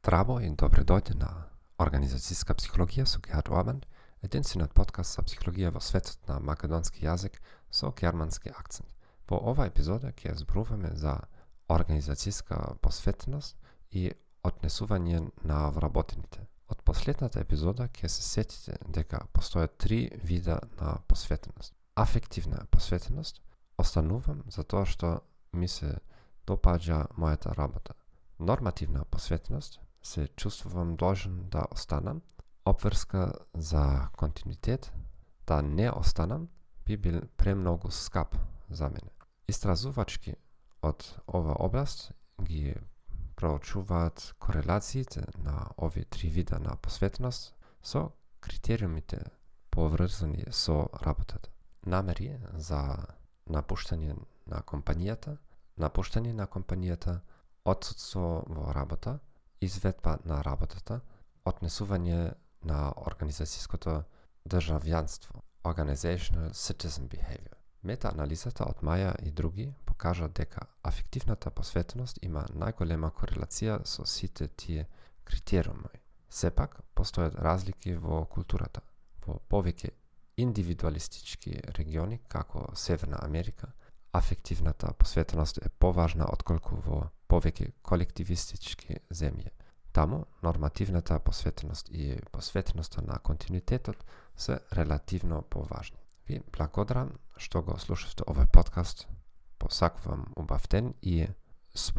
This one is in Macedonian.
Здраво и добре дојде на Организацијска психологија со Герхард Орбан, единствениот подкаст за психологија во светот на македонски јазик со германски акцент. Во ова епизода ќе зборуваме за организацијска посветеност и однесување на вработените. Од последната епизода ќе се сетите дека постојат три вида на посветеност. Афективна посветеност, останувам за тоа што ми се допаѓа мојата работа. Нормативна посветеност, се чувствувам должен да останам, обврска за континуитет, да не останам, би бил премногу скап за мене. Истразувачки од ова област ги проучуваат корелациите на овие три вида на посветеност со критериумите поврзани со работата. Намери за напуштање на компанијата, напуштање на компанијата, отсутство во работа, изведба на работата, однесување на организацијското државјанство, organizational citizen behavior. Мета-анализата од Маја и други покажа дека афективната посветеност има најголема корелација со сите тие критериуми. Сепак, постојат разлики во културата. Во повеќе индивидуалистички региони, како Северна Америка, афективната посветеност е поважна отколку во повеќе колективистички земји. Таму, нормативната посветеност и посветеноста на континуитетот се релативно поважни. Ви благодарам што го слушавте овој подкаст. Посакувам убав ден и с